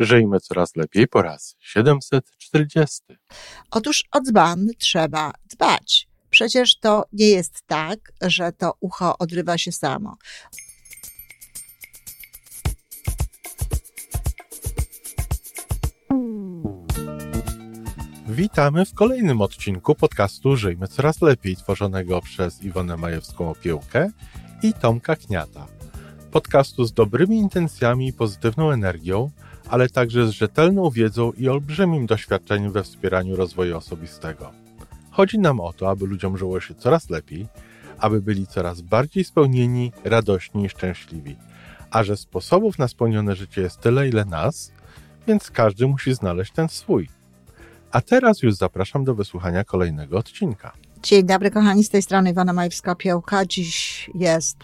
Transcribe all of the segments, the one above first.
Żyjmy coraz lepiej po raz 740. Otóż o dzban trzeba dbać. Przecież to nie jest tak, że to ucho odrywa się samo. Witamy w kolejnym odcinku podcastu Żyjmy Coraz Lepiej, tworzonego przez Iwonę Majewską Opiełkę i Tomka Kniata. Podcastu z dobrymi intencjami i pozytywną energią, ale także z rzetelną wiedzą i olbrzymim doświadczeniem we wspieraniu rozwoju osobistego. Chodzi nam o to, aby ludziom żyło się coraz lepiej, aby byli coraz bardziej spełnieni, radośni i szczęśliwi. A że sposobów na spełnione życie jest tyle, ile nas, więc każdy musi znaleźć ten swój. A teraz już zapraszam do wysłuchania kolejnego odcinka. Dzień dobry, kochani, z tej strony Iwona Majewska-Piołka. Dziś jest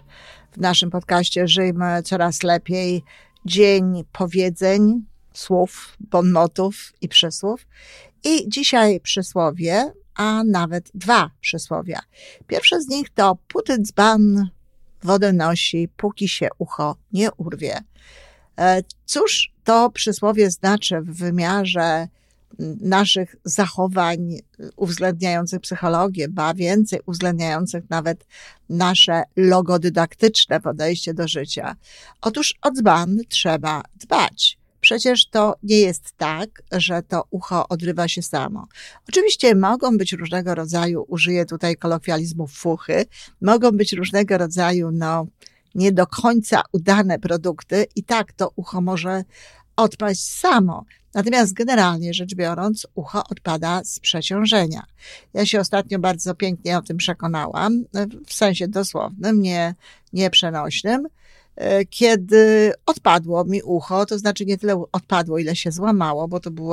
w naszym podcaście Żyjmy Coraz Lepiej dzień powiedzeń, słów, bonmotów i przysłów. I dzisiaj przysłowie, a nawet dwa przysłowia. Pierwsze z nich to puty dzban wodę nosi, póki się ucho nie urwie. E, cóż to przysłowie znaczy w wymiarze naszych zachowań uwzględniających psychologię, ba więcej uwzględniających nawet nasze logodydaktyczne podejście do życia. Otóż o dzban trzeba dbać. Przecież to nie jest tak, że to ucho odrywa się samo. Oczywiście mogą być różnego rodzaju, użyję tutaj kolokwializmów fuchy, mogą być różnego rodzaju, no, nie do końca udane produkty i tak to ucho może odpaść samo. Natomiast generalnie rzecz biorąc, ucho odpada z przeciążenia. Ja się ostatnio bardzo pięknie o tym przekonałam, w sensie dosłownym, nie, nie przenośnym, kiedy odpadło mi ucho, to znaczy nie tyle odpadło, ile się złamało, bo to był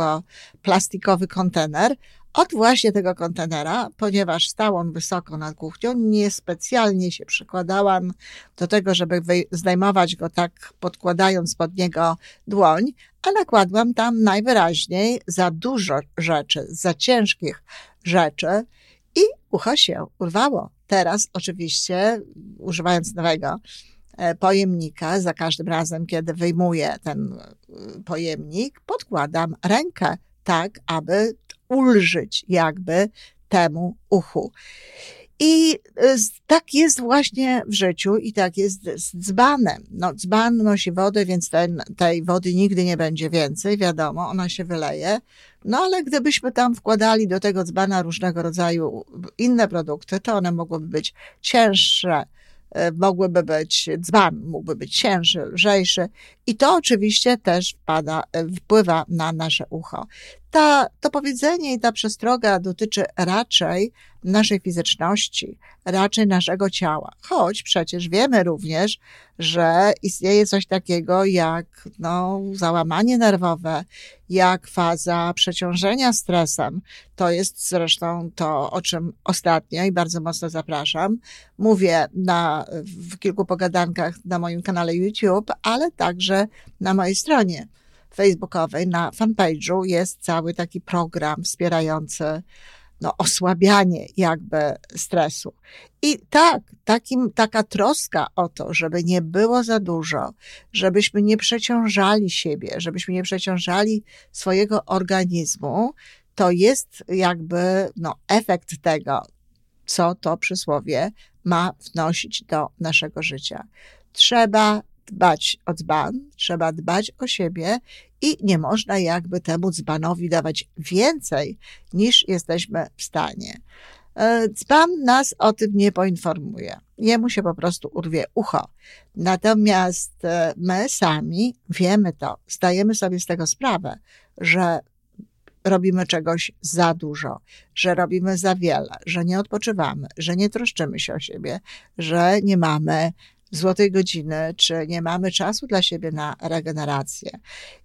plastikowy kontener, od właśnie tego kontenera, ponieważ stał on wysoko nad kuchnią, niespecjalnie się przykładałam do tego, żeby zdejmować go tak, podkładając pod niego dłoń, a nakładłam tam najwyraźniej za dużo rzeczy, za ciężkich rzeczy i ucho się urwało. Teraz oczywiście, używając nowego e, pojemnika, za każdym razem, kiedy wyjmuję ten e, pojemnik, podkładam rękę tak, aby ulżyć jakby temu uchu. I e, tak jest właśnie w życiu i tak jest z dzbanem. No, dzban nosi wodę, więc ten, tej wody nigdy nie będzie więcej, wiadomo, ona się wyleje. No ale gdybyśmy tam wkładali do tego dzbana różnego rodzaju inne produkty, to one mogłyby być cięższe, E, mogłyby być, dzban mógłby być cięższy, lżejszy i to oczywiście też wpada, e, wpływa na nasze ucho. Ta, to powiedzenie i ta przestroga dotyczy raczej naszej fizyczności, raczej naszego ciała. Choć przecież wiemy również, że istnieje coś takiego jak no, załamanie nerwowe, jak faza przeciążenia stresem. To jest zresztą to, o czym ostatnio i bardzo mocno zapraszam. Mówię na, w kilku pogadankach na moim kanale YouTube, ale także na mojej stronie facebookowej, na fanpage'u jest cały taki program wspierający no, osłabianie jakby stresu. I tak, takim, taka troska o to, żeby nie było za dużo, żebyśmy nie przeciążali siebie, żebyśmy nie przeciążali swojego organizmu, to jest jakby no, efekt tego, co to przysłowie ma wnosić do naszego życia. Trzeba dbać o dzban, trzeba dbać o siebie i nie można jakby temu dzbanowi dawać więcej niż jesteśmy w stanie. E, dzban nas o tym nie poinformuje. Jemu się po prostu urwie ucho. Natomiast e, my sami wiemy to, zdajemy sobie z tego sprawę, że robimy czegoś za dużo, że robimy za wiele, że nie odpoczywamy, że nie troszczymy się o siebie, że nie mamy złotej godziny, czy nie mamy czasu dla siebie na regenerację.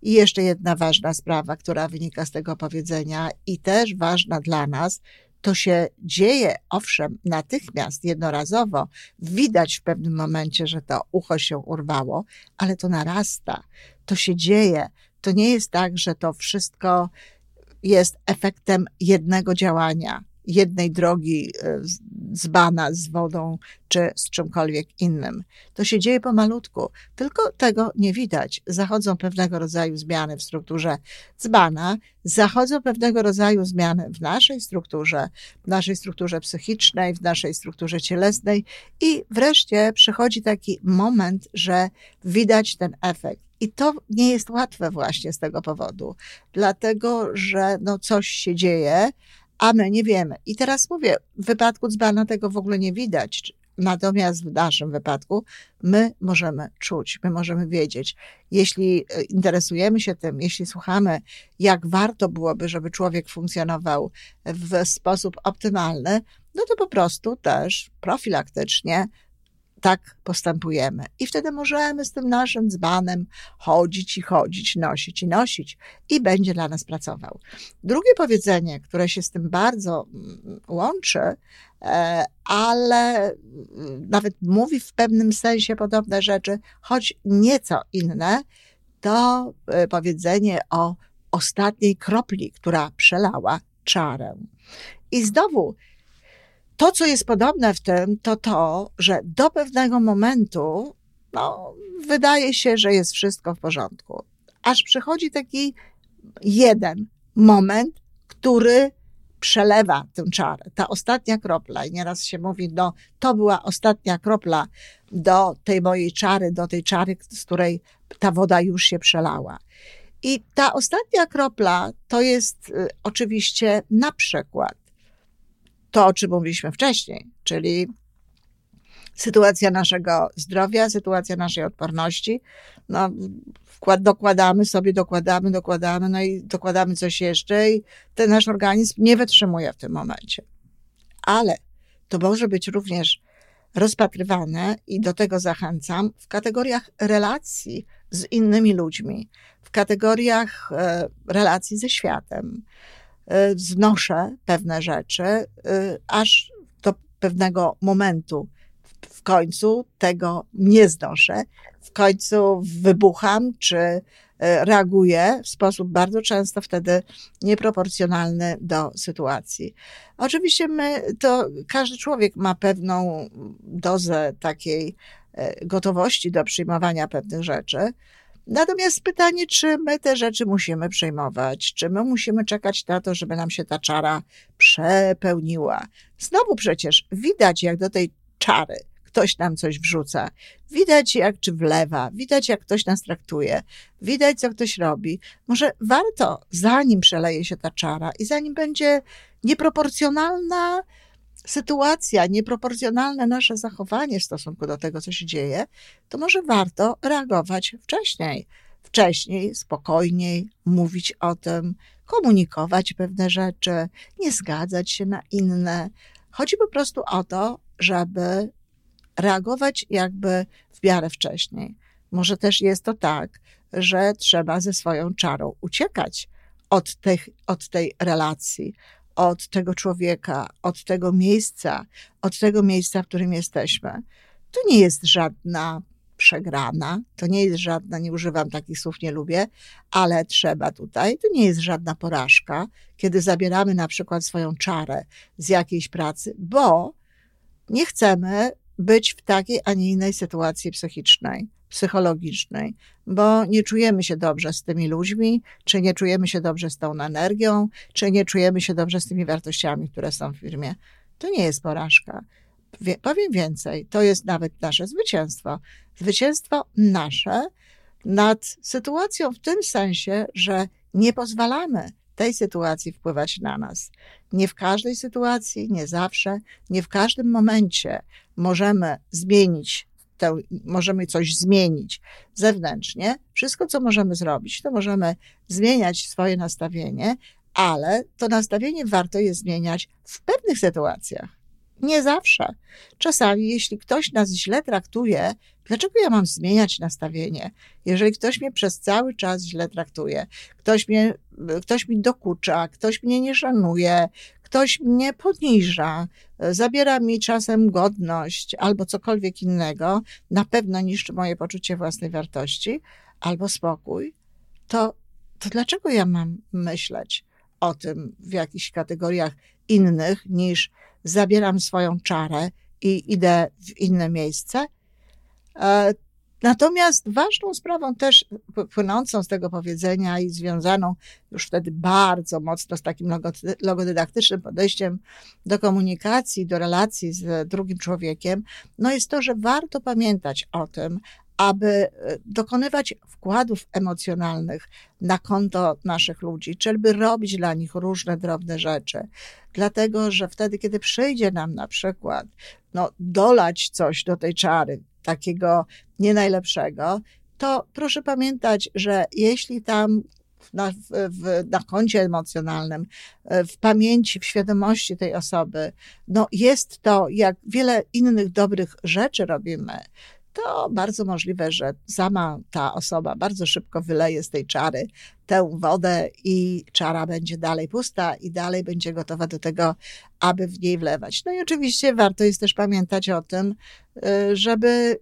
I jeszcze jedna ważna sprawa, która wynika z tego powiedzenia i też ważna dla nas, to się dzieje, owszem, natychmiast, jednorazowo. Widać w pewnym momencie, że to ucho się urwało, ale to narasta. To się dzieje. To nie jest tak, że to wszystko jest efektem jednego działania jednej drogi e, dzbana z wodą czy z czymkolwiek innym. To się dzieje pomalutku, tylko tego nie widać. Zachodzą pewnego rodzaju zmiany w strukturze dzbana, zachodzą pewnego rodzaju zmiany w naszej strukturze, w naszej strukturze psychicznej, w naszej strukturze cielesnej i wreszcie przychodzi taki moment, że widać ten efekt. I to nie jest łatwe właśnie z tego powodu, dlatego że no coś się dzieje, a my nie wiemy. I teraz mówię, w wypadku dzbana tego w ogóle nie widać. Natomiast w naszym wypadku my możemy czuć, my możemy wiedzieć. Jeśli e, interesujemy się tym, jeśli słuchamy, jak warto byłoby, żeby człowiek funkcjonował w sposób optymalny, no to po prostu też profilaktycznie tak postępujemy. I wtedy możemy z tym naszym dzbanem chodzić i chodzić, nosić i nosić i będzie dla nas pracował. Drugie powiedzenie, które się z tym bardzo mm, łączy, e, ale mm, nawet mówi w pewnym sensie podobne rzeczy, choć nieco inne, to e, powiedzenie o ostatniej kropli, która przelała czarę. I znowu to, co jest podobne w tym, to to, że do pewnego momentu no, wydaje się, że jest wszystko w porządku. Aż przychodzi taki jeden moment, który przelewa tę czarę. Ta ostatnia kropla, i nieraz się mówi, no to była ostatnia kropla do tej mojej czary, do tej czary, z której ta woda już się przelała. I ta ostatnia kropla to jest y, oczywiście na przykład to, o czym mówiliśmy wcześniej, czyli sytuacja naszego zdrowia, sytuacja naszej odporności. No, wkład, dokładamy sobie, dokładamy, dokładamy, no i dokładamy coś jeszcze i ten nasz organizm nie wytrzymuje w tym momencie. Ale to może być również rozpatrywane i do tego zachęcam w kategoriach relacji z innymi ludźmi, w kategoriach e, relacji ze światem, znoszę pewne rzeczy, y, aż do pewnego momentu w końcu tego nie znoszę. W końcu wybucham, czy y, reaguję w sposób bardzo często wtedy nieproporcjonalny do sytuacji. Oczywiście my, to każdy człowiek ma pewną dozę takiej gotowości do przyjmowania pewnych rzeczy, Natomiast pytanie, czy my te rzeczy musimy przejmować, czy my musimy czekać na to, żeby nam się ta czara przepełniła. Znowu przecież widać, jak do tej czary ktoś nam coś wrzuca. Widać, jak czy wlewa, widać, jak ktoś nas traktuje, widać, co ktoś robi. Może warto, zanim przeleje się ta czara i zanim będzie nieproporcjonalna sytuacja, nieproporcjonalne nasze zachowanie w stosunku do tego, co się dzieje, to może warto reagować wcześniej. Wcześniej, spokojniej, mówić o tym, komunikować pewne rzeczy, nie zgadzać się na inne. Chodzi po prostu o to, żeby reagować jakby w miarę wcześniej. Może też jest to tak, że trzeba ze swoją czarą uciekać od, tych, od tej relacji, od tego człowieka, od tego miejsca, od tego miejsca, w którym jesteśmy. To nie jest żadna przegrana, to nie jest żadna, nie używam takich słów, nie lubię, ale trzeba tutaj, to nie jest żadna porażka, kiedy zabieramy na przykład swoją czarę z jakiejś pracy, bo nie chcemy być w takiej, a nie innej sytuacji psychicznej psychologicznej, bo nie czujemy się dobrze z tymi ludźmi, czy nie czujemy się dobrze z tą energią, czy nie czujemy się dobrze z tymi wartościami, które są w firmie. To nie jest porażka. Wie, powiem więcej, to jest nawet nasze zwycięstwo. Zwycięstwo nasze nad sytuacją w tym sensie, że nie pozwalamy tej sytuacji wpływać na nas. Nie w każdej sytuacji, nie zawsze, nie w każdym momencie możemy zmienić tę, możemy coś zmienić zewnętrznie. Wszystko, co możemy zrobić, to możemy zmieniać swoje nastawienie, ale to nastawienie warto jest zmieniać w pewnych sytuacjach. Nie zawsze. Czasami, jeśli ktoś nas źle traktuje, dlaczego ja mam zmieniać nastawienie? Jeżeli ktoś mnie przez cały czas źle traktuje, ktoś, mnie, ktoś mi dokucza, ktoś mnie nie szanuje, ktoś mnie poniża, zabiera mi czasem godność albo cokolwiek innego, na pewno niszczy moje poczucie własnej wartości albo spokój, to, to dlaczego ja mam myśleć o tym w jakichś kategoriach innych niż zabieram swoją czarę i idę w inne miejsce. Natomiast ważną sprawą też płynącą z tego powiedzenia i związaną już wtedy bardzo mocno z takim logodydaktycznym podejściem do komunikacji, do relacji z drugim człowiekiem, no jest to, że warto pamiętać o tym, aby e, dokonywać wkładów emocjonalnych na konto naszych ludzi, czyli by robić dla nich różne drobne rzeczy. Dlatego, że wtedy, kiedy przyjdzie nam na przykład no, dolać coś do tej czary, takiego nie najlepszego, to proszę pamiętać, że jeśli tam na, w, na koncie emocjonalnym, e, w pamięci, w świadomości tej osoby, no jest to, jak wiele innych dobrych rzeczy robimy, to bardzo możliwe, że sama ta osoba bardzo szybko wyleje z tej czary tę wodę i czara będzie dalej pusta i dalej będzie gotowa do tego, aby w niej wlewać. No i oczywiście warto jest też pamiętać o tym, y, żeby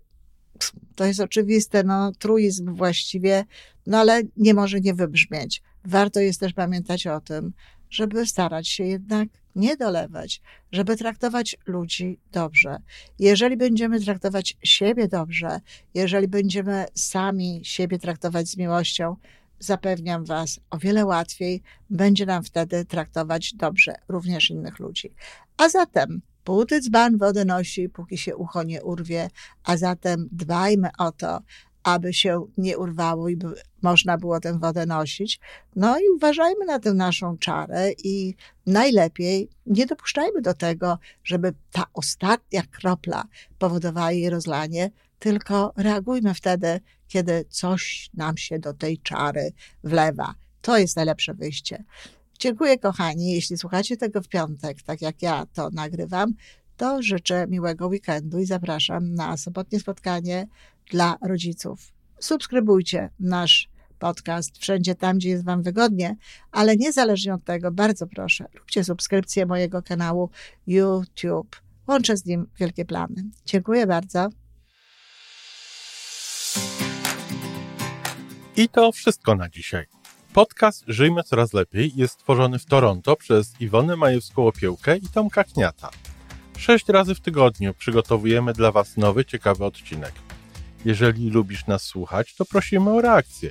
to jest oczywiste, no truizm właściwie, no ale nie może nie wybrzmieć. Warto jest też pamiętać o tym, żeby starać się jednak nie dolewać, żeby traktować ludzi dobrze. Jeżeli będziemy traktować siebie dobrze, jeżeli będziemy sami siebie traktować z miłością, zapewniam Was, o wiele łatwiej będzie nam wtedy traktować dobrze również innych ludzi. A zatem Półty dzban wodę nosi, póki się ucho nie urwie, a zatem dbajmy o to, aby się nie urwało i by można było tę wodę nosić. No i uważajmy na tę naszą czarę i najlepiej nie dopuszczajmy do tego, żeby ta ostatnia kropla powodowała jej rozlanie, tylko reagujmy wtedy, kiedy coś nam się do tej czary wlewa. To jest najlepsze wyjście. Dziękuję, kochani. Jeśli słuchacie tego w piątek, tak jak ja to nagrywam, to życzę miłego weekendu i zapraszam na sobotnie spotkanie dla rodziców. Subskrybujcie nasz podcast wszędzie tam, gdzie jest Wam wygodnie, ale niezależnie od tego, bardzo proszę, róbcie subskrypcję mojego kanału YouTube. Łączę z nim wielkie plany. Dziękuję bardzo. I to wszystko na dzisiaj. Podcast Żyjmy Coraz Lepiej jest stworzony w Toronto przez Iwonę Majewską-Opiełkę i Tomka Kniata. Sześć razy w tygodniu przygotowujemy dla Was nowy, ciekawy odcinek. Jeżeli lubisz nas słuchać, to prosimy o reakcję.